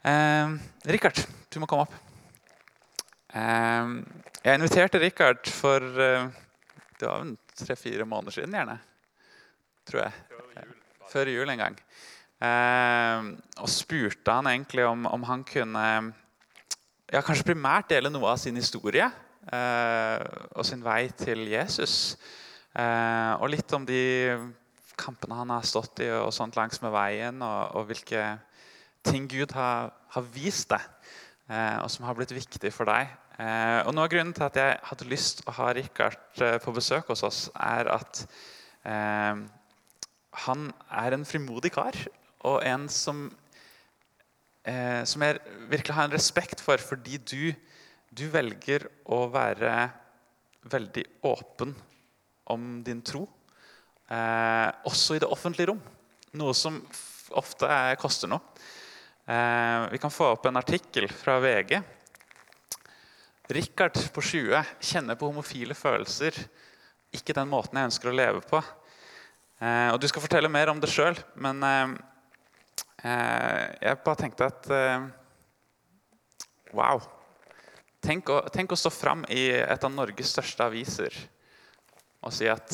Eh, Rikard, du må komme opp. Eh, jeg inviterte Rikard for eh, det var tre-fire måneder siden, gjerne. Tror jeg. Før jul en gang. Eh, og spurte han egentlig om, om han kunne ja, kanskje primært dele noe av sin historie eh, og sin vei til Jesus. Eh, og litt om de kampene han har stått i og sånt langs med veien, og, og hvilke ting Gud har, har vist deg, eh, og som har blitt viktig for deg. Eh, og Noe av grunnen til at jeg hadde lyst å ha Richard eh, på besøk hos oss, er at eh, han er en frimodig kar, og en som, eh, som jeg virkelig har en respekt for, fordi du, du velger å være veldig åpen om din tro. Eh, også i det offentlige rom. Noe som ofte er, koster noe. Eh, vi kan få opp en artikkel fra VG. Richard på 20 kjenner på homofile følelser. Ikke den måten jeg ønsker å leve på. Eh, og Du skal fortelle mer om det sjøl, men eh, jeg bare tenkte at Wow. Tenk å, tenk å stå fram i et av Norges største aviser og si at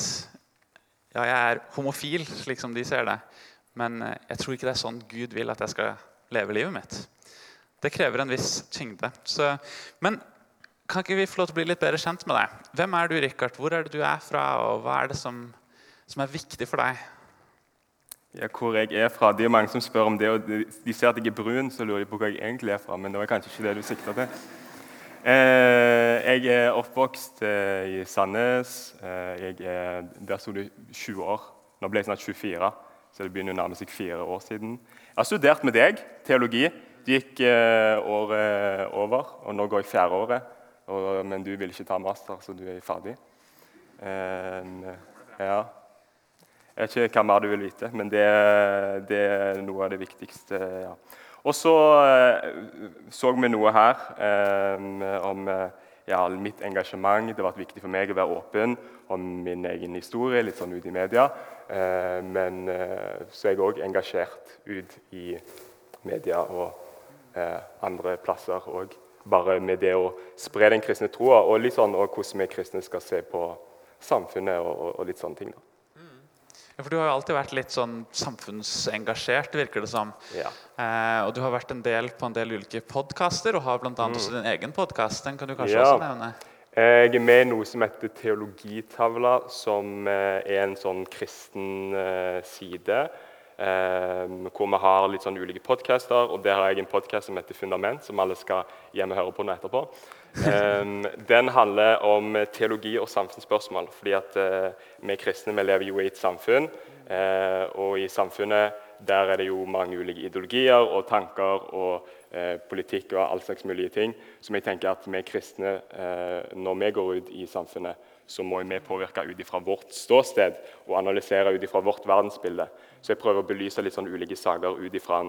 ja, jeg er homofil, slik som de ser det, men jeg tror ikke det er sånn Gud vil at jeg skal leve livet mitt. Det krever en viss tyngde. Så, men kan ikke vi få lov til å bli litt bedre kjent med deg? Hvem er du, Richard? Hvor er det du er fra, og hva er det som, som er viktig for deg? Ja, hvor jeg er fra. Det er mange som spør om det, og de ser at jeg er brun, så lurer de på hvor jeg egentlig er fra. Men det var kanskje ikke det du sikta til. Eh, jeg er oppvokst eh, i Sandnes. Eh, jeg er, der sto det 20 år. Nå ble jeg snart 24, så det begynner å nærme seg fire år siden. Jeg har studert med deg teologi. Gikk eh, året over, og nå går jeg fjerde året. Og, men du vil ikke ta master, så du er ferdig. Eh, ja. Jeg vet ikke hva mer du vil vite, men det, det er noe av det viktigste. Ja. Og så eh, så vi noe her eh, om eh, ja, mitt engasjement. Det har vært viktig for meg å være åpen om min egen historie, litt sånn ut i media. Eh, men eh, så er jeg òg engasjert ut i media og eh, andre plasser òg. Bare med det å spre den kristne troa, og litt sånn, og hvordan vi kristne skal se på samfunnet og, og, og litt sånne ting. da. Ja, for Du har jo alltid vært litt sånn samfunnsengasjert, virker det som. Ja. Eh, og du har vært en del på en del ulike podkaster, og har bl.a. Mm. også din egen podkast. Den kan du kanskje Ja. også nevne? Jeg er med i noe som heter Teologitavla, som eh, er en sånn kristen eh, side. eh, Hvor vi har litt sånn ulike podcaster, og der har jeg en podkast som heter Fundament, som alle skal hjem og høre på nå etterpå. Eh, Den handler om teologi og samfunnsspørsmål. fordi at eh, vi kristne vi lever jo i et samfunn, eh, og i samfunnet der er det jo mange ulike ideologier og tanker og eh, politikk og all slags mulige ting. Som jeg tenker at vi kristne, når vi går ut i samfunnet, så må vi påvirke ut ifra vårt ståsted og analysere ut ifra vårt verdensbilde. Så jeg prøver å belyse litt sånn ulike saker ut ifra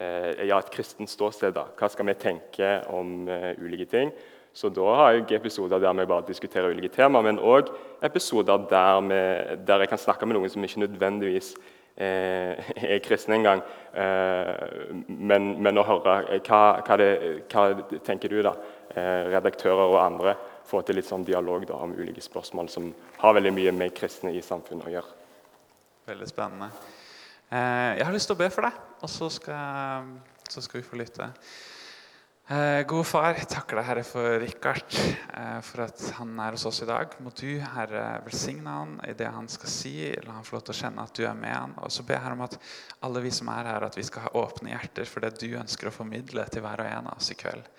ja, et kristent ståsted. da. Hva skal vi tenke om ulike ting? Så da har jeg episoder der vi bare diskuterer ulike temaer, men òg episoder der, vi, der jeg kan snakke med noen som ikke nødvendigvis eh, er kristne engang. Eh, men, men å høre eh, hva, hva, det, hva tenker du, da? Eh, redaktører og andre. Få til litt sånn dialog da, om ulike spørsmål som har veldig mye med kristne i samfunnet å gjøre. Veldig spennende. Eh, jeg har lyst til å be for deg, og så skal, så skal vi få lytte. Eh, gode far, takker deg, Herre, for Richard, eh, for at han er hos oss i dag. Må du, Herre, velsigne han i det han skal si. La han få lov til å kjenne at du er med han. Og så ber jeg om at alle vi som er her, at vi skal ha åpne hjerter for det du ønsker å formidle til hver og en av oss i kveld.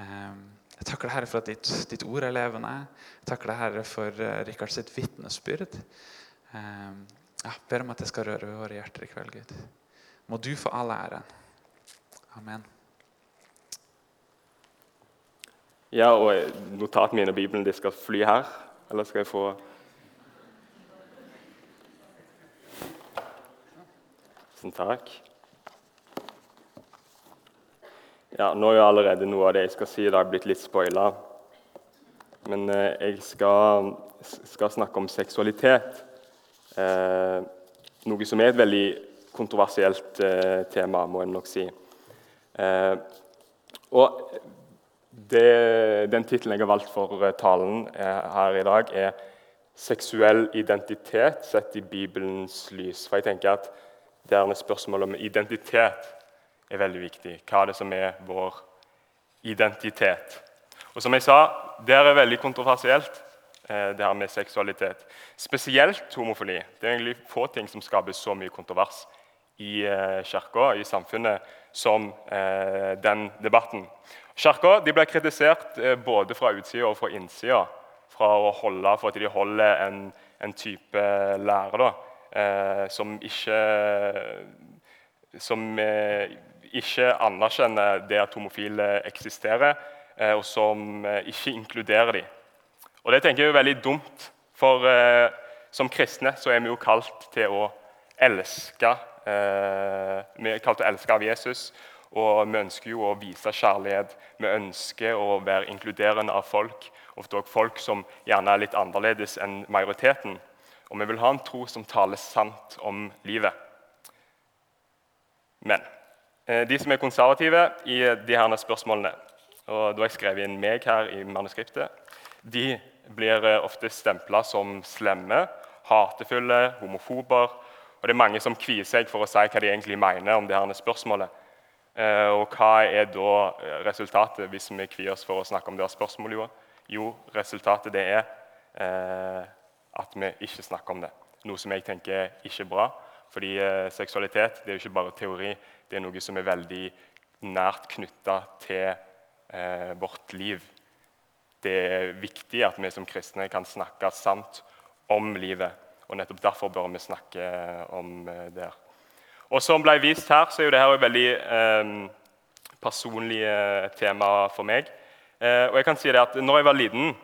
Eh, jeg takker deg, Herre, for at ditt, ditt ord er levende. Jeg takker deg, Herre, for uh, Richard sitt vitnesbyrd. Jeg ber om at det skal røre våre hjerter i kveld, Gud. Må du få all æren. Amen. Ja, og eh, notatene mine og Bibelen de skal fly her. Eller skal jeg få Tusen takk. Ja, Nå er jo allerede noe av det jeg skal si i dag, blitt litt spoila. Men eh, jeg skal, skal snakke om seksualitet. Eh, noe som er et veldig kontroversielt eh, tema, må en nok si. Eh, og det, den tittelen jeg har valgt for eh, talen eh, her i dag, er 'Seksuell identitet sett i Bibelens lys'. For jeg tenker at det er spørsmålet om identitet er veldig viktig. Hva er det som er vår identitet? Og som jeg sa, det er veldig kontroversielt, eh, det her med seksualitet. Spesielt homofili. Det er egentlig få ting som skaper så mye kontrovers i kirka, i samfunnet, som den debatten. Kirka ble kritisert både fra utsida og fra innsida fra å holde, for at de holder en, en type lære da, som ikke som ikke anerkjenner det at homofile eksisterer, Eh, og som eh, ikke inkluderer dem. Og Det tenker jeg er veldig dumt, for eh, som kristne så er vi jo kalt til å elske. vi er kalt til å elske av Jesus, og vi ønsker jo å vise kjærlighet. Vi ønsker å være inkluderende av folk, ofte også folk som gjerne er litt annerledes enn majoriteten. Og vi vil ha en tro som taler sant om livet. Men de som er konservative i de her spørsmålene, og da har jeg skrevet inn meg her i manuskriptet. De blir eh, ofte stempla som slemme, hatefulle, homofober. Og det er mange som kvier seg for å si hva de egentlig mener om det her spørsmålet. Eh, og hva er da eh, resultatet hvis vi kvier oss for å snakke om det her spørsmålet? Jo, jo resultatet det er eh, at vi ikke snakker om det. Noe som jeg tenker er ikke bra. Fordi eh, seksualitet det er jo ikke bare teori, det er noe som er veldig nært knytta til eh, vårt liv. Det er viktig at vi som kristne kan snakke sant om livet. og Nettopp derfor bør vi snakke om det det. Og Som ble vist her, så er jo dette et veldig eh, personlig eh, tema for meg. Eh, og jeg kan si det at når jeg var liten,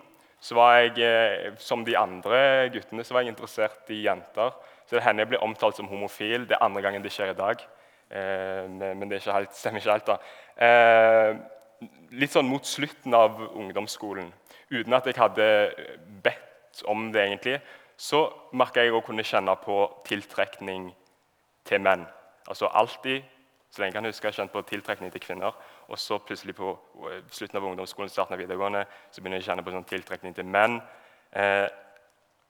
så var jeg, eh, som de andre guttene, så var jeg interessert i jenter. Så det hender jeg blir omtalt som homofil. Det er andre gangen det skjer i dag. men det helt, stemmer ikke helt. da litt sånn mot slutten av ungdomsskolen, uten at jeg hadde bedt om det, egentlig, så merka jeg å kunne kjenne på tiltrekning til menn. Altså alltid, så lenge jeg kan huske, jeg kjent på tiltrekning til kvinner. Og så plutselig på slutten av ungdomsskolen, starten av videregående, så begynner jeg å kjenne på sånn tiltrekning til menn. Eh,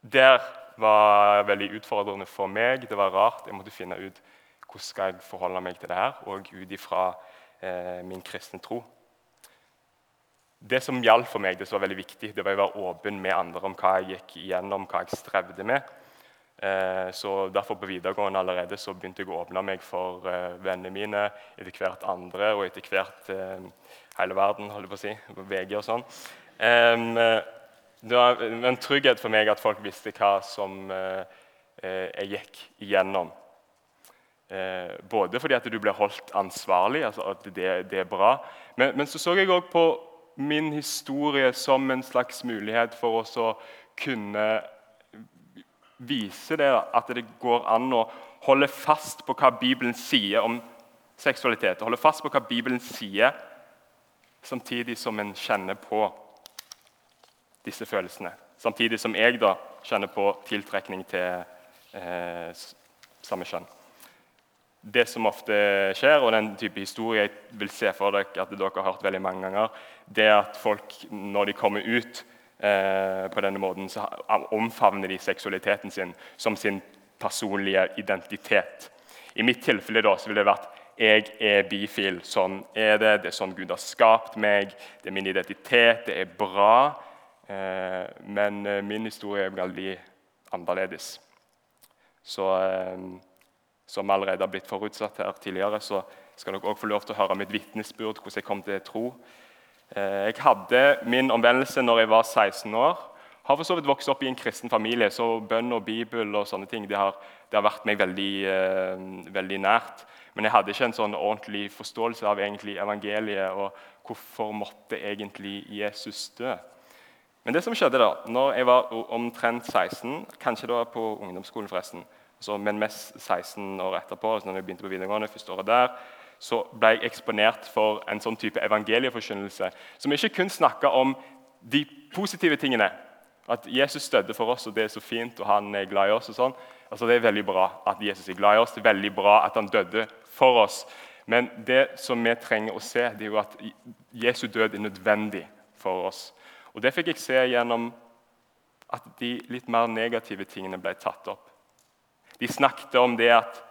der var veldig utfordrende for meg. Det var rart. Jeg måtte finne ut hvordan skal jeg forholde meg til det her, og ut ifra eh, min kristne tro. Det som gjaldt for meg, det som var veldig viktig, det var å være åpen med andre om hva jeg gikk igjennom, hva jeg strevde med. Eh, så Derfor på videregående allerede så begynte jeg å åpne meg for eh, vennene mine, etter hvert andre og etter hvert eh, hele verden, holder på å si, VG og sånn. det var en trygghet for meg at folk visste hva som jeg gikk igjennom. både fordi at du blir holdt ansvarlig, altså at det, det er bra, men, men så så jeg òg på min historie som en slags mulighet for å kunne vise det, at det går an å holde fast på hva Bibelen sier om seksualitet. Holde fast på hva Bibelen sier, samtidig som en kjenner på disse følelsene. Samtidig som jeg da kjenner på tiltrekning til eh, samme kjønn det som ofte skjer, og den type historie jeg vil se for dere at dere har hørt veldig mange ganger, det er at folk, når de kommer ut eh, på denne måten, så omfavner de seksualiteten sin som sin personlige identitet. I mitt tilfelle da, så ville det vært jeg er bifil. Sånn er det. Det er sånn Gud har skapt meg. Det er min identitet. Det er bra. Eh, men eh, min historie er veldig annerledes. Så eh, som allerede har blitt forutsatt her tidligere, så skal dere også få lov til å høre mitt vitnesbyrd, hvordan jeg kom til tro. Eh, jeg hadde min omvendelse når jeg var 16 år. Har for så vidt vokst opp i en kristen familie, så bønn og bibel og sånne ting det har, det har vært meg veldig, eh, veldig, nært. Men jeg hadde ikke en sånn ordentlig forståelse av evangeliet og hvorfor måtte egentlig Jesus dø. Men det som skjedde da når jeg var omtrent 16, kanskje da på ungdomsskolen forresten, så, men mest 16 år etterpå, så når jeg begynte på videregående, første året der, så ble jeg eksponert for en sånn type evangelieforkynnelse som ikke kun snakka om de positive tingene. At Jesus døde for oss, og det er så fint, og han er glad i oss. og sånn. Altså Det er veldig bra at Jesus er glad i oss. Det er veldig bra at han døde for oss. Men det som vi trenger å se, det er jo at Jesu død er nødvendig for oss. Og Det fikk jeg se gjennom at de litt mer negative tingene ble tatt opp. De snakket om det at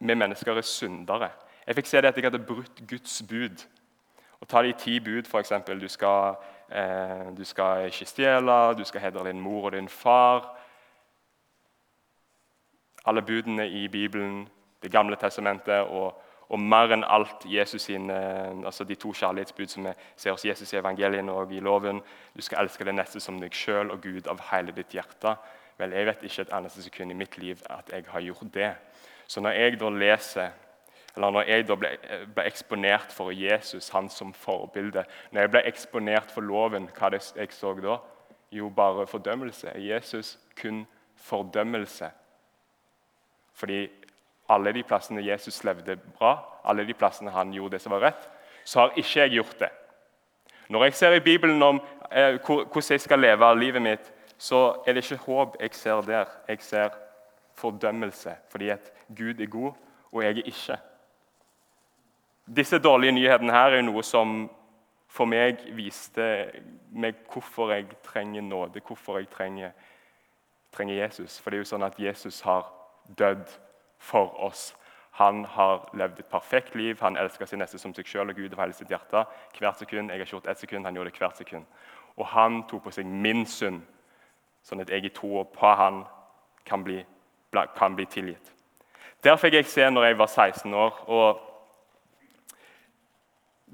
vi mennesker er syndere. Jeg fikk se det at jeg hadde brutt Guds bud. Og Ta de ti bud, f.eks. Du, eh, du skal ikke stjele, du skal hedre din mor og din far. Alle budene i Bibelen, Det gamle testamentet og, og mer enn alt Jesus sine, altså de to kjærlighetsbud som vi ser hos Jesus i evangeliene og i loven. Du skal elske det neste som deg sjøl og Gud av hele ditt hjerte. Vel, Jeg vet ikke et eneste sekund i mitt liv at jeg har gjort det. Så når jeg da leser eller når jeg da ble, ble, eksponert for Jesus, han som forbilde Når jeg ble eksponert for loven, hva det jeg så da? Jo, bare fordømmelse. Jesus kun fordømmelse. Fordi alle de plassene Jesus levde bra, alle de plassene han gjorde det som var rett, så har ikke jeg gjort det. Når jeg ser i Bibelen om eh, hvordan jeg skal leve livet mitt, så er det ikke håp jeg ser der. Jeg ser fordømmelse, fordi at Gud er god, og jeg er ikke. Disse dårlige nyhetene her er noe som for meg viste meg hvorfor jeg trenger nåde, hvorfor jeg trenger, trenger Jesus. For det er jo sånn at Jesus har dødd for oss. Han har levd et perfekt liv, han elsker sin neste som seg sjøl og Gud av hele sitt hjerte. Hvert sekund. Jeg har ikke gjort ett sekund, han gjorde det hvert sekund. Og han tok på seg min synd, sånn at jeg i troa på han kan bli, kan bli tilgitt. Der fikk jeg se når jeg var 16 år. og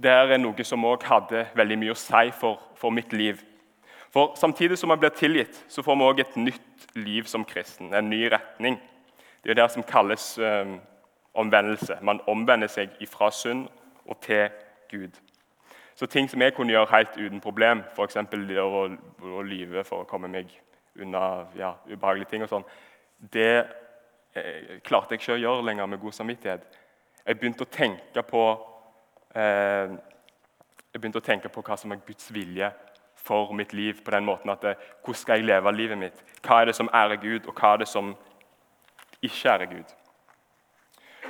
Det er noe som òg hadde veldig mye å si for, for, mitt liv. For Samtidig som man blir tilgitt, så får vi òg et nytt liv som kristen. En ny retning. Det er det som kalles um, omvendelse. Man omvender seg ifra synd og til Gud. Så ting som jeg kunne gjøre helt uten problem, f.eks. å, å lyve for å komme meg unna ja, ubehagelige ting, og sånn, det eh, klarte jeg ikke å gjøre lenger med god samvittighet. Jeg begynte å tenke på eh, jeg begynte å tenke på hva som er Guds vilje for mitt liv. på den måten at det, Hvordan skal jeg leve livet mitt? Hva er det som ærer Gud, og hva er det som ikke ærer Gud?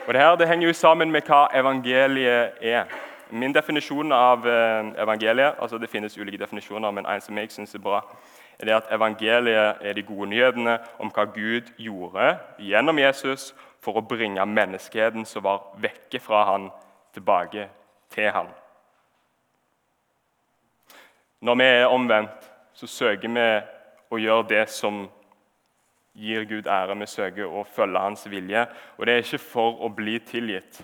Og det her det henger jo sammen med hva evangeliet er. Min definisjon av eh, evangeliet altså Det finnes ulike definisjoner, men en som jeg syns er bra, er det at evangeliet er de gode nyhetene om hva Gud gjorde gjennom Jesus for å bringe menneskeheten som var vekke fra han, tilbake til han. Når vi er omvendt, så søker vi å gjøre det som gir Gud ære. Vi søker å følge Hans vilje. Og det er ikke for å bli tilgitt.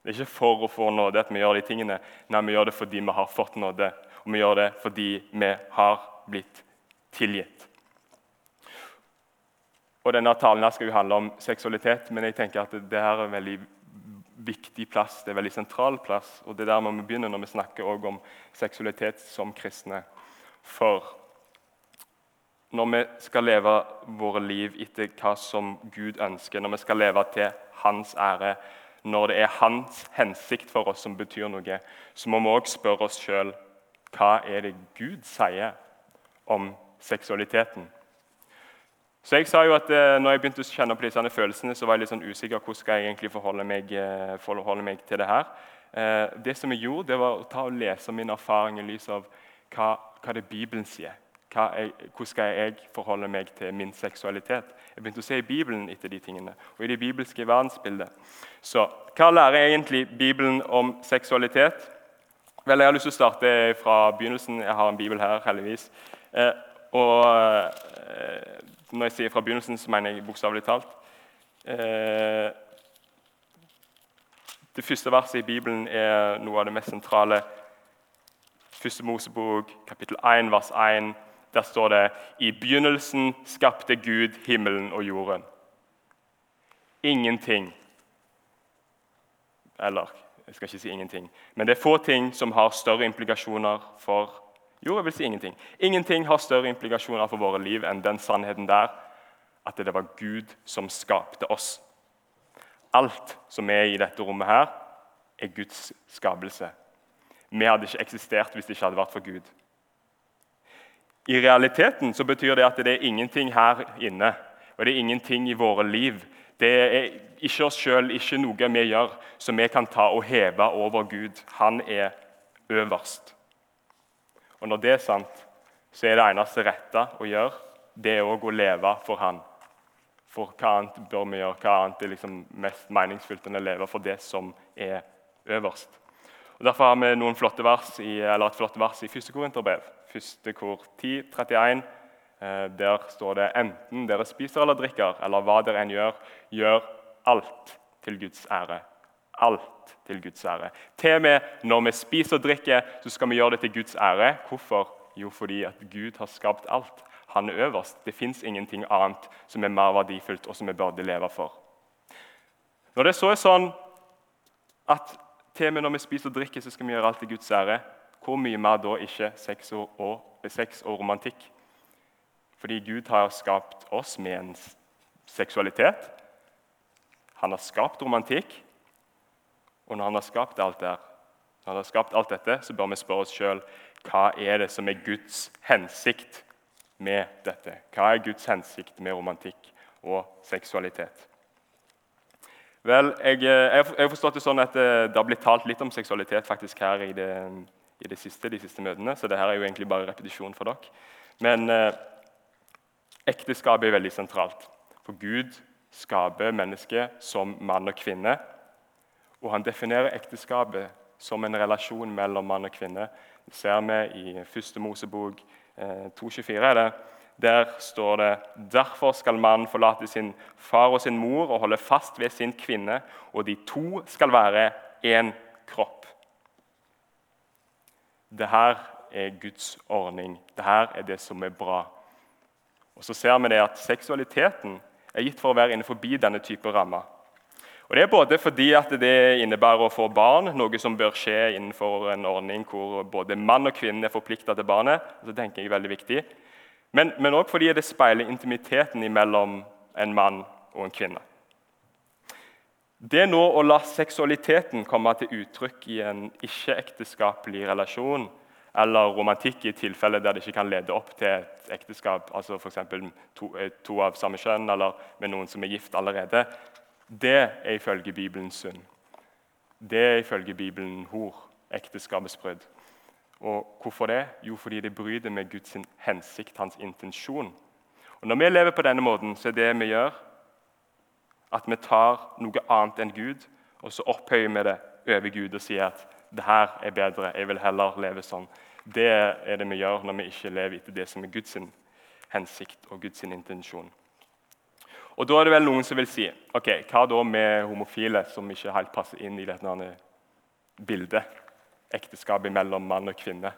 Det er ikke for å få nåde at vi gjør de tingene. Nei, vi gjør det fordi vi har fått nåde. Og vi gjør det fordi vi har blitt tilgitt. Og Denne talen her skal jo handle om seksualitet, men jeg tenker at det her er en veldig viktig plass. Det er en veldig sentral plass, og det er der vi begynner når vi snakker om seksualitet som kristne. For når vi skal leve våre liv etter hva som Gud ønsker, når vi skal leve til Hans ære, når det er Hans hensikt for oss som betyr noe, så må vi òg spørre oss sjøl hva er det Gud sier om seksualiteten. Så jeg sa jo at eh, når jeg begynte å kjenne på disse følelsene, så var jeg litt sånn usikker hvordan skal jeg egentlig forholde meg, eh, forholde meg til det her. Eh, det som jeg gjorde, det var å ta og lese min erfaring i lys av hva, hva det Bibelen sier. Jeg, hvordan skal jeg forholde meg til min seksualitet? Jeg begynte å se i Bibelen etter de tingene, og i det bibelske verdensbildet. Så hva lærer egentlig Bibelen om seksualitet? Vel, Jeg har lyst til å starte fra begynnelsen. Jeg har en bibel her, heldigvis. Eh, og eh, når jeg sier fra begynnelsen, så mener jeg bokstavelig talt. Eh, det første verset i Bibelen er noe av det mest sentrale. Første Mosebok, kapittel 1, vers 1. Der står det I begynnelsen skapte Gud himmelen og jorden. Ingenting Eller jeg skal ikke si ingenting. Men det er få ting som har større implikasjoner for jo, jeg vil si ingenting. Ingenting har større implikasjoner for våre liv enn den sannheten der at det var Gud som skapte oss. Alt som er i dette rommet, her, er Guds skapelse. Vi hadde ikke eksistert hvis det ikke hadde vært for Gud. I realiteten så betyr det at det er ingenting her inne og det er ingenting i våre liv Det er ikke oss sjøl, ikke noe vi gjør, som vi kan ta og heve over Gud. Han er øverst. Og Når det er sant, så er det eneste rette å gjøre, det er òg å leve for Han. For hva annet bør vi gjøre? Hva annet er liksom mest meningsfullt enn å leve for det som er øverst? Og Derfor har vi noen flotte vers i, eller et flott vers i første Korinterbrev. Første kor 10, 31. Eh, der står det enten dere spiser eller drikker, eller hva dere enn gjør, gjør alt til Guds ære. Alt til Guds ære. Til og med når vi spiser og drikker, så skal vi gjøre det til Guds ære. Hvorfor? Jo, fordi at Gud har skapt alt. Han er øverst. Det fins ingenting annet som er mer verdifullt, og som vi burde leve for. Når det så er sånn at til og med når vi spiser og drikker, så skal vi gjøre alt til Guds ære, hvor mye mer da ikke sex og, og, sex og romantikk? Fordi Gud har skapt oss med en seksualitet. Han har skapt romantikk. Og når han har skapt alt der, når han har skapt alt dette, så bør vi spørre oss sjøl hva er det som er Guds hensikt med dette. Hva er Guds hensikt med romantikk og seksualitet? Vel, jeg, jeg har forstått det sånn at eh, det har blitt talt litt om seksualitet faktisk her i det, i det siste, de siste møtene, så dette er jo egentlig bare repetisjon for dere. Men eh, Ekteskapet er veldig sentralt. For Gud skaper mennesket som mann og kvinne. Og han definerer ekteskapet som en relasjon mellom mann og kvinne. Det ser vi i 1. Mosebok eh, 2.24. Der står det derfor skal mannen forlate sin far og sin mor og holde fast ved sin kvinne, og de to skal være én kropp. Dette er Guds ordning. Dette er det som er bra. Og så ser vi det at Seksualiteten er gitt for å være innenfor denne type rammer. Og Det er både fordi at det innebærer å få barn, noe som bør skje innenfor en ordning hvor både mann og kvinne er forplikta til barnet. det tenker jeg er veldig viktig. Men òg fordi det speiler intimiteten mellom en mann og en kvinne. Det nå å la seksualiteten komme til uttrykk i en ikke-ekteskapelig relasjon eller romantikk i tilfeller der det ikke kan lede opp til et ekteskap, altså f.eks. To, eh, to av samme kjønn eller med noen som er gift allerede, det er ifølge Bibelen synd. Det er ifølge Bibelen hor, ekteskapets brudd. Og Hvorfor det? Jo, fordi det bryter med Guds hensikt, hans intensjon. Og Når vi lever på denne måten, så er det vi gjør, at vi tar noe annet enn Gud, og så opphøyer vi det over Gud og sier at det her er bedre, jeg vil heller leve sånn. Det er det vi gjør når vi ikke lever etter det som er Guds hensikt og Guds intensjon. Og Da er det vel noen som vil si ok, hva da med homofile som ikke helt passer inn i dette bildet? Ekteskapet mellom mann og kvinne.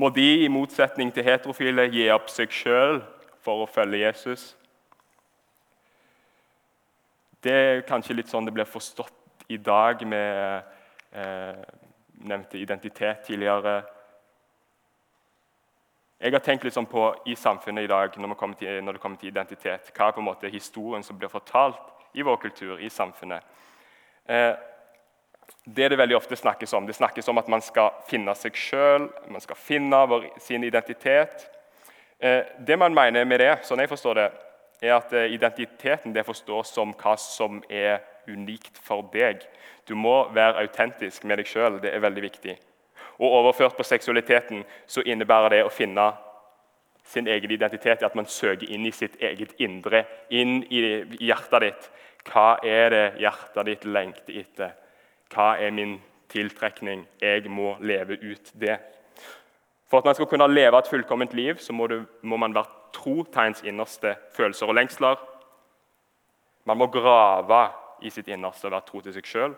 Må de i motsetning til heterofile gi opp seg sjøl for å følge Jesus? Det er kanskje litt sånn det blir forstått i dag med eh, nevnte identitet tidligere. Jeg har tenkt litt sånn på i samfunnet i dag når, til, når, det kommer til identitet. Hva er på en måte historien som blir fortalt i vår kultur, i samfunnet? Eh, det det veldig ofte snakkes om, det snakkes om at man skal finne seg sjøl, man skal finne vår, sin identitet. Eh, det man mener med det, sånn jeg forstår det, er at eh, identiteten det forstås som hva som er unikt for deg. Du må være autentisk med deg sjøl. Det er veldig viktig. Og Overført på seksualiteten så innebærer det å finne sin egen identitet at man søker inn i sitt eget indre, inn i hjertet ditt. Hva er det hjertet ditt lengter etter? Hva er min tiltrekning? Jeg må leve ut det. For at man skal kunne leve et fullkomment liv, så må, du, må man være tro til ens innerste følelser og lengsler. Man må grave i sitt innerste og være tro til seg sjøl.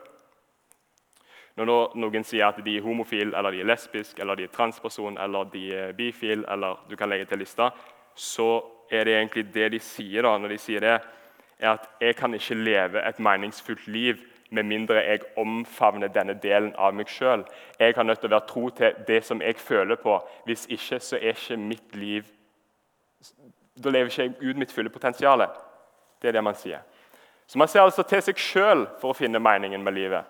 Når noen sier at de er homofile, eller de er lesbiske, eller de er transperson, eller de er bifil, eller du kan legge til lista, så er det egentlig det de sier da, når de sier det, er at jeg kan ikke leve et meningsfullt liv med mindre jeg omfavner denne delen av meg sjøl. Jeg har nødt til å være tro til det som jeg føler på. Hvis ikke, så er ikke mitt liv Da lever ikke jeg ut mitt fulle potensial. Det er det man sier. Så Man ser altså til seg sjøl for å finne meningen med livet.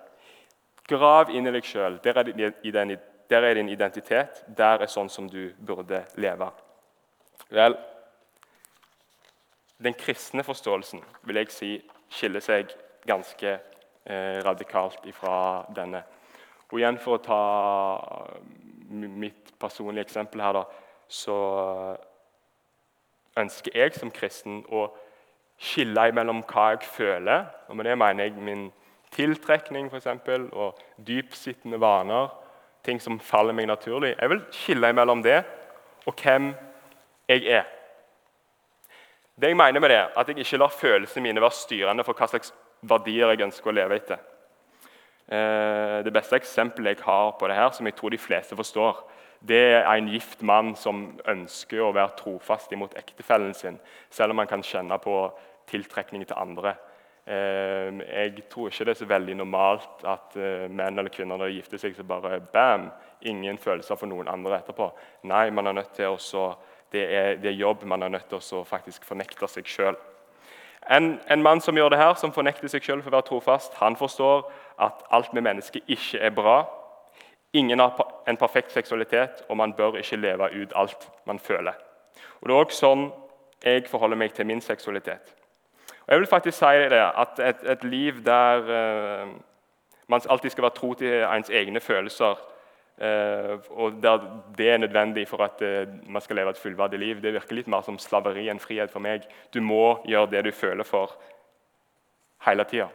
Grav inn i deg sjøl. Der, der, er din identitet. Der er sånn som du burde leve. Vel, den kristne forståelsen vil jeg si skiller seg ganske eh, radikalt ifra denne. Og igjen For å ta mitt personlige eksempel her, da, så ønsker jeg som kristen å skille mellom hva jeg føler, og med det mener jeg min tiltrekning for eksempel, og dypsittende vaner, ting som faller meg naturlig. Jeg vil skille mellom det og hvem jeg er. Det jeg mener med det, at jeg ikke lar følelsene mine være styrende for hva slags verdier jeg ønsker å leve etter. Eh, det beste eksempelet jeg har på det her, som jeg tror de fleste forstår, det er en gift mann som ønsker å være trofast imot ektefellen sin, selv om han kan kjenne på tiltrekning til andre. Eh, jeg tror ikke det er så veldig normalt at eh, menn eller kvinner når de gifter seg, så bare bam, ingen følelser for noen andre etterpå. Nei, man er nødt til å det er, det er, jobb man er nødt til å faktisk fornekte seg sjøl. En, en, mann som gjør det her, som fornekter seg sjøl for å være trofast, han forstår at alt med mennesket ikke er bra. Ingen har en perfekt seksualitet, og man bør ikke leve ut alt man føler. Og Det er også sånn jeg forholder meg til min seksualitet. Og jeg vil faktisk si det, at Et, et liv der eh, man alltid skal være tro til ens egne følelser, eh, og der det er nødvendig for at eh, man skal leve et fullverdig liv, det virker litt mer som slaveri enn frihet for meg. Du må gjøre det du føler for hele tida.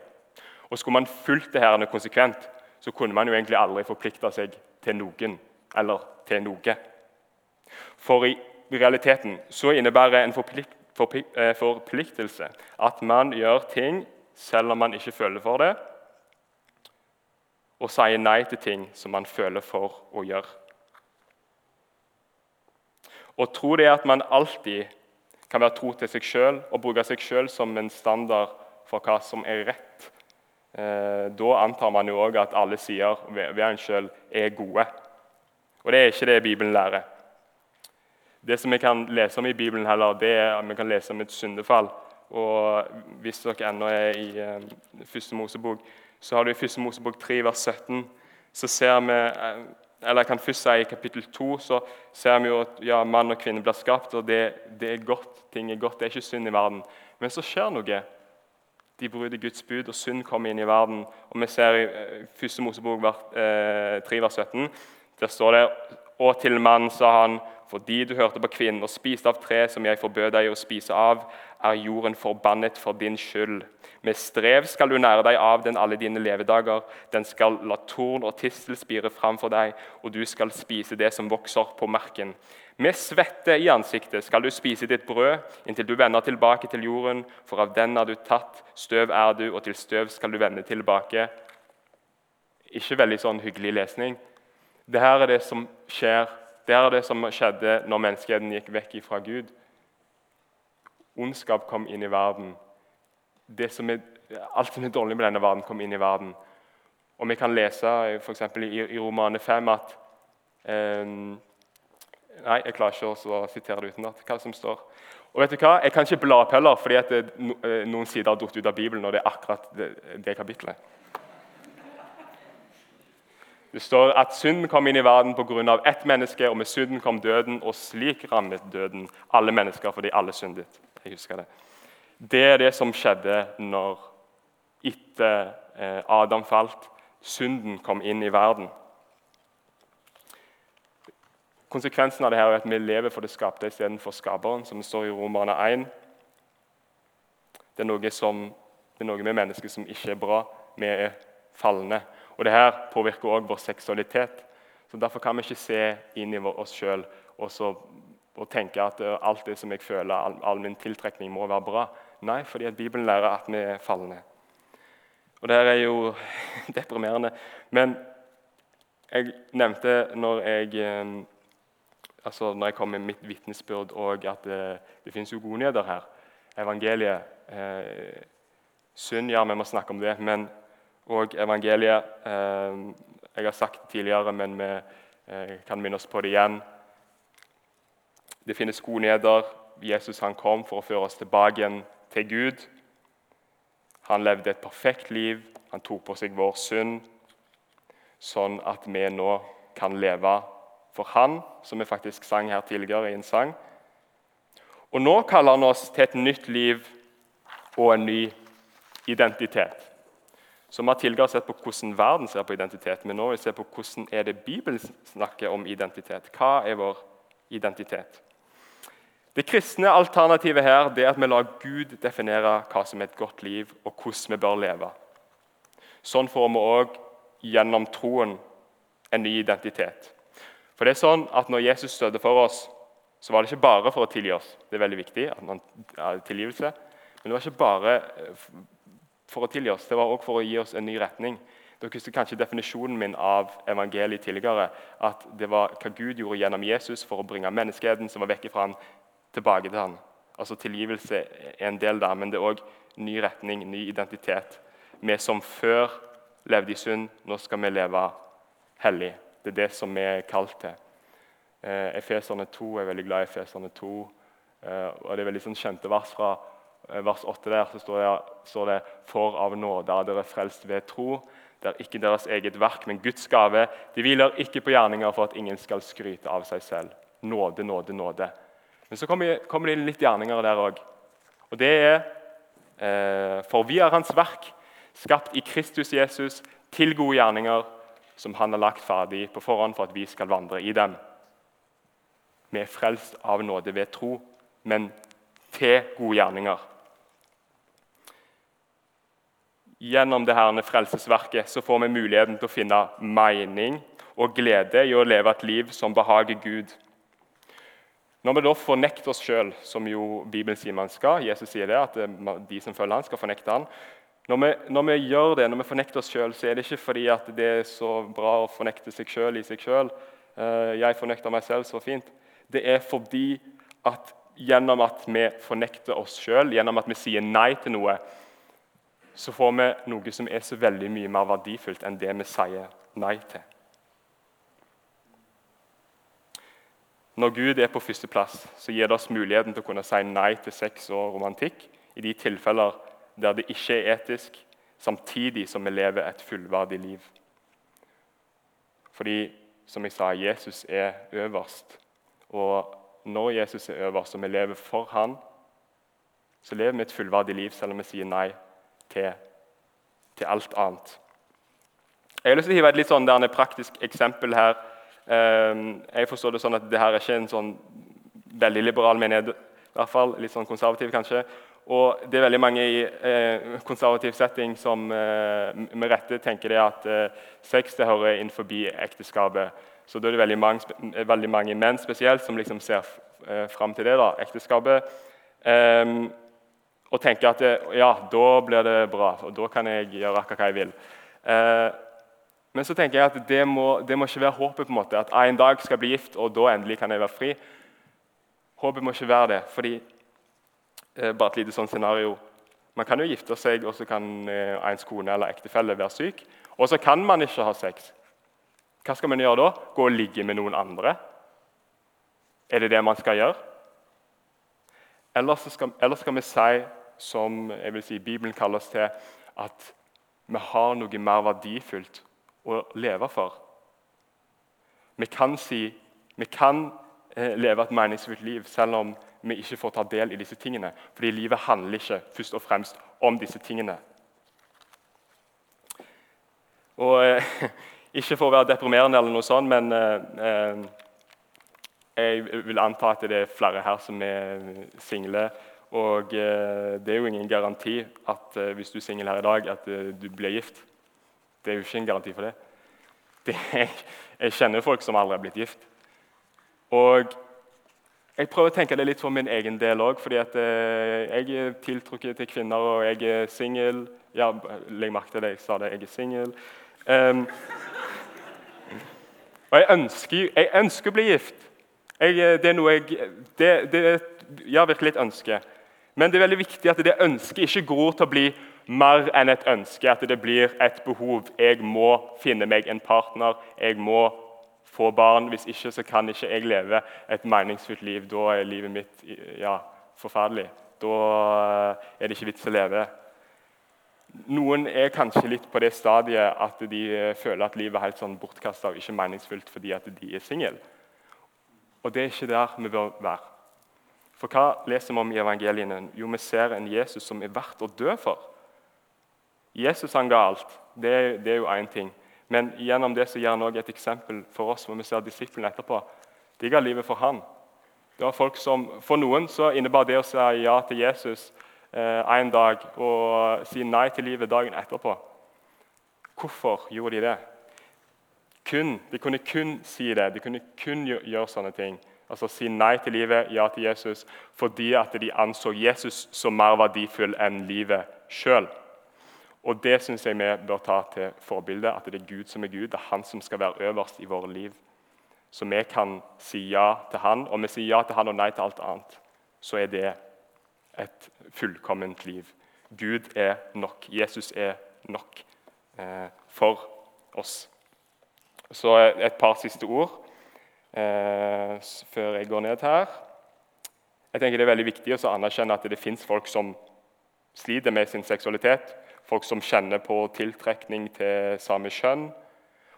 Og Skulle man fulgt det her konsekvent, så kunne man jo egentlig aldri forplikta seg til noen eller til noe. For i realiteten så innebærer en eh, forpliktelse at man gjør ting selv om man ikke føler for det, og sier nei til ting som man føler for å gjøre. Å tro det at man alltid kan være tro til seg sjøl og bruke seg sjøl som en standard for hva som er rett Eh, da antar man jo òg at alle sider ved en sjøl er gode. Og det er ikke det Bibelen lærer. Det som vi kan lese om i Bibelen, heller, det er at vi kan lese om et syndefall. Og Hvis dere ennå er i eh, Første Mosebok, så har du i Første Mosebok 3, vers 17 så ser vi, eh, eller jeg kan først si I kapittel 2 så ser vi jo at ja, mann og kvinne blir skapt, og det, det er godt. Ting er godt, det er ikke synd i verden. Men så skjer noe de bryter Guds bud, og synd kommer inn i verden. Og Vi ser i 1. Eh, Mosebok 3, vers 17, der står det Og til mannen sa han, fordi du hørte på kvinnen og spiste av tre som jeg forbød deg å spise av, er jorden forbannet for din skyld. Med strev skal du nære deg av den alle dine levedager. Den skal la torn og tistel spire fram for deg, og du skal spise det som vokser på marken. Med svette i ansiktet skal du spise ditt brød inntil du vender tilbake til jorden, for av den er du tatt, støv er du, og til støv skal du vende tilbake. Ikke veldig sånn hyggelig lesning. Dette er det som skjer, det er det som skjedde når menneskeheten gikk vekk fra Gud. Ondskap kom inn i verden. Som er, alt som er dårlig med denne verden, kom inn i verden. Og Vi kan lese for i, i Romane 5 at eh, Nei, jeg klarer ikke å sitere det utenat. Hva som står. Og vet du hva? Jeg kan ikke bla opp heller, fordi at det, eh, noen sider har falt ut av Bibelen. og det er akkurat det, det kapitlet. Det står at synden kom inn i verden pga. ett menneske, og med synden kom døden, og slik rammet døden alle mennesker fordi alle syndet. Jeg husker Det Det er det som skjedde når etter eh, Adam falt, synden kom inn i verden. Konsekvensen av det her er at vi lever for det skapte istedenfor skaperen, som det står i Romerne 1. Det er noe, som, det er noe med mennesket som ikke er bra. Vi er falne. Og det her påvirker også vår seksualitet. Så Derfor kan vi ikke se inn i oss sjøl og, og, tenke at eh, alt det som jeg føler, all, all, min tiltrekning, må være bra. Nei, fordi at Bibelen lærer at vi er falne. Og det her er jo deprimerende. Men jeg nevnte når jeg eh, altså når jeg kom med mitt vitnesbyrd, òg, at det, det finnes jo gode nyheter her. Evangeliet. Eh, synd, ja, vi må snakke om det. Men òg evangeliet eh, Jeg har sagt det tidligere, men vi eh, kan minne oss på det igjen. Det finnes gode nyheter. Jesus han kom for å føre oss tilbake til Gud. Han levde et perfekt liv. Han tok på seg vår synd, sånn at vi nå kan leve for han, som vi faktisk sang her tidligere i en sang. Og nå kaller han oss til et nytt liv og en ny identitet. Så Vi har tidligere sett på hvordan verden ser på identitet, men nå vil vi se på hvordan er det Bibelen snakker om identitet. Hva er vår identitet? Det kristne alternativet her det er at vi lar Gud definere hva som er et godt liv, og hvordan vi bør leve. Sånn får vi òg gjennom troen en ny identitet. For det er sånn at Når Jesus døde for oss, så var det ikke bare for å tilgi oss. Det er veldig viktig at man tilgivelse. Men det var ikke bare eh, for å tilgi oss, det var også for å gi oss en ny retning. Dere husker kanskje definisjonen min av evangeliet tidligere. At det var hva Gud gjorde gjennom Jesus for å bringe menneskeheten som var vekk fra han, tilbake til han. Altså Tilgivelse er en del der, men det er òg ny retning, ny identitet. Vi som før levde i synd, nå skal vi leve hellig. Det er det som vi er kalt til. Eh, Efeserne 2 er veldig glad i Efeserne 2. Eh, og Det er veldig sånn kjente vers fra vers 8 der. så står det, står det For av nåde er dere frelst ved tro. Det er ikke deres eget verk, men Guds gave. De hviler ikke på gjerninger for at ingen skal skryte av seg selv. Nåde, nåde, nåde. Men så kommer, kommer det litt gjerninger der òg. Og det er eh, For vi er Hans verk, skapt i Kristus Jesus til gode gjerninger, som Han har lagt ferdig på forhånd for at vi skal vandre i dem. Vi er frelst av nåde ved tro, men til gode gjerninger. Gjennom det her frelsesverket så får vi muligheten til å finne mening og glede i å leve et liv som behager Gud. Når vi da fornekter oss sjøl, som jo Bibelen sier man skal Jesus sier det, at de som følger han skal fornekte han. Når vi, når vi gjør det, når vi fornekter oss sjøl, så er det ikke fordi at det er så bra å fornekte seg sjøl i seg sjøl. Eh, jeg fornekter meg selv så fint. Det er fordi at gjennom at vi fornekter oss sjøl, gjennom at vi sier nei til noe, så får vi noe som er så veldig mye mer verdifullt enn det vi sier nei til. Når Gud er på førsteplass, så gir det oss muligheten til å kunne si nei til sex og romantikk i de tilfeller der det ikke er etisk, samtidig som vi lever et fullverdig liv. Fordi, som jeg sa, Jesus er øverst. Og når Jesus er øverst, og vi lever for han, så lever vi et fullverdig liv, selv om vi sier nei til, til alt annet. Jeg har lyst til å hive et litt sånn praktisk eksempel her Ehm, jeg forstår det sånn at det her er ikke en sånn veldig liberal menighet. i hvert fall, Litt sånn konservativ, kanskje. Og det er veldig mange i eh, konservativ setting som eh, med rette tenker det at eh, sex det hører inn forbi ekteskapet. Så da er det veldig mange, veldig mange menn spesielt som liksom ser eh, fram til det, da, ekteskapet. Eh, og tenker at ja, da blir det bra, og da kan jeg gjøre akkurat hva jeg vil. Eh, men så tenker jeg at det må, det må ikke være håpet. på en måte, At en dag skal jeg bli gift, og da endelig kan jeg være fri. Håpet må ikke være det. fordi eh, Bare et lite sånn scenario. Man kan jo gifte seg, og så kan eh, ens kone eller ektefelle være syk. Og så kan man ikke ha sex. Hva skal man gjøre da? Gå og ligge med noen andre? Er det det man skal gjøre? Eller skal, eller skal vi si, som jeg vil si, Bibelen kaller oss til, at vi har noe mer verdifullt å leve for. Vi kan si vi kan eh, leve et meningsfullt liv selv om vi ikke får ta del i disse tingene. Fordi livet handler ikke først og fremst om disse tingene. Og eh, Ikke for å være deprimerende, eller noe sånt, men eh, jeg vil anta at det er flere her som er single. Og eh, det er jo ingen garanti at eh, hvis du er singel her i dag, at du blir gift. Det er jo ikke en garanti for det. det jeg, jeg kjenner folk som aldri har blitt gift. Og jeg prøver å tenke det litt for min egen del òg, fordi at eh, jeg er tiltrukket til kvinner, og jeg er singel. Ja, legg merke til det, jeg sa det. Jeg er singel. Um, og jeg ønsker, jeg ønsker, å bli gift. Jeg, det er noe jeg det, det, Ja, virkelig et ønske. Men det er veldig viktig at det ønsket ikke gror til å bli mer enn et ønske, at det blir et behov. Jeg må finne meg en partner, jeg må få barn. Hvis ikke så kan ikke jeg leve et meningsfullt liv. Da er livet mitt ja, forferdelig. Da eh, er det ikke vits å leve. Noen er kanskje litt på det stadiet at de eh, føler at livet er helt sånn bortkasta og ikke meningsfullt fordi at de er single. Og det er ikke der vi bør være. For hva leser vi om i evangeliene? Jo, vi ser en Jesus som er verdt å dø for. Jesus han ga alt. Det, det er jo én ting. Men gjennom det så gir han også et eksempel for oss hvor vi ser disiplene etterpå. De ga livet for han. Det var folk som, For noen så innebar det å si ja til Jesus eh, en dag og si nei til livet dagen etterpå. Hvorfor gjorde de det? Kun, de kunne kun si det. De kunne kun gjøre sånne ting. Altså Si nei til livet, ja til Jesus, fordi at de anså Jesus som mer verdifull enn livet sjøl. Og Det syns jeg vi bør ta til forbilde, at det er Gud som er Gud. Det er Han som skal være øverst i våre liv. Så vi kan si ja til Han. Om vi sier ja til Han og nei til alt annet, så er det et fullkomment liv. Gud er nok. Jesus er nok eh, for oss. Så et par siste ord eh, før jeg går ned her. Jeg tenker Det er veldig viktig å anerkjenne at det fins folk som sliter med sin seksualitet. Folk som kjenner på tiltrekning til samme kjønn.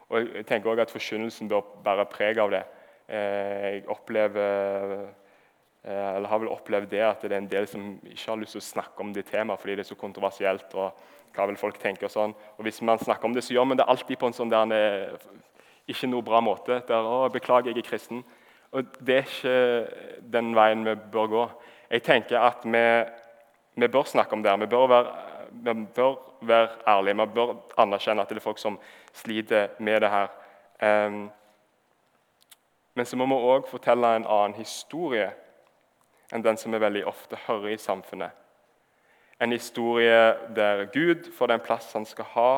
Og jeg tenker også at Forkynnelsen bør bære preg av det. Eh, jeg opplever, eh, eller har vel opplevd det at det er en del som ikke har lyst til å snakke om det temaet fordi det er så kontroversielt. og hva vil folk tenke og sånn. Og Hvis man snakker om det, så gjør man det alltid på en sånn der ikke noe bra måte. Der, å, 'Beklager, jeg er kristen.' Og Det er ikke den veien vi bør gå. Jeg tenker at vi, vi bør snakke om det. Vi bør, være, vi bør være ærlige. Vi bør anerkjenne at det er folk som sliter med det her. Um, men så må vi òg fortelle en annen historie enn den som vi veldig ofte hører i samfunnet. En historie der Gud får den plass han skal ha,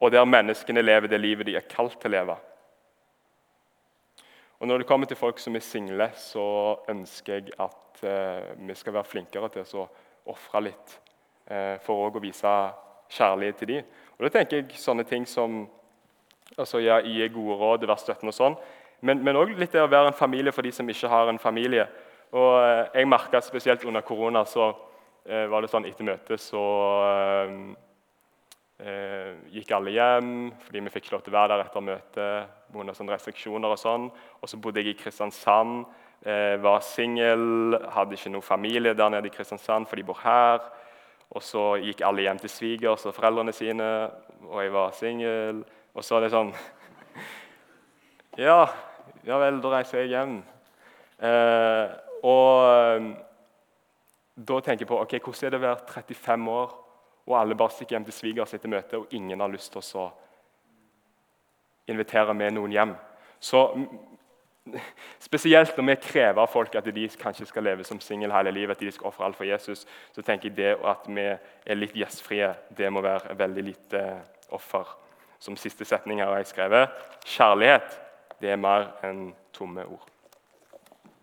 og der menneskene lever det livet de er kalt til å leve. Og Når det kommer til folk som er single, så ønsker jeg at eh, vi skal være flinkere til å ofre litt eh, for å vise kjærlighet til dem. Og da tenker jeg sånne ting som altså ja, gi gode råd, være støttende og sånn. Men òg litt det å være en familie for de som ikke har en familie. Og eh, Jeg merka spesielt under korona så eh, var det sånn etter møtet så eh, gikk alle hjem fordi vi fikk ikke lov til å være der etter møtet. Sånne restriksjoner Og sånn. Og så bodde jeg i Kristiansand, eh, var singel, hadde ikke noe familie der nede i Kristiansand, for de bor her. Og så gikk alle hjem til svigers og foreldrene sine, og jeg var singel. Og så er det sånn Ja, ja vel, da reiser jeg hjem. Eh, og eh, da tenker jeg på ok, hvordan er det å være 35 år og alle bare stikker hjem til svigers etter møtet, og ingen har lyst til å invitere med noen hjem. Så Spesielt når vi krever av folk at de kanskje skal leve som singel hele livet, at de skal ofre alt for Jesus, så tenker jeg det at vi er litt gjestfrie, det må være veldig lite offer. Som siste setning her har jeg skrevet kjærlighet det er mer enn tomme ord.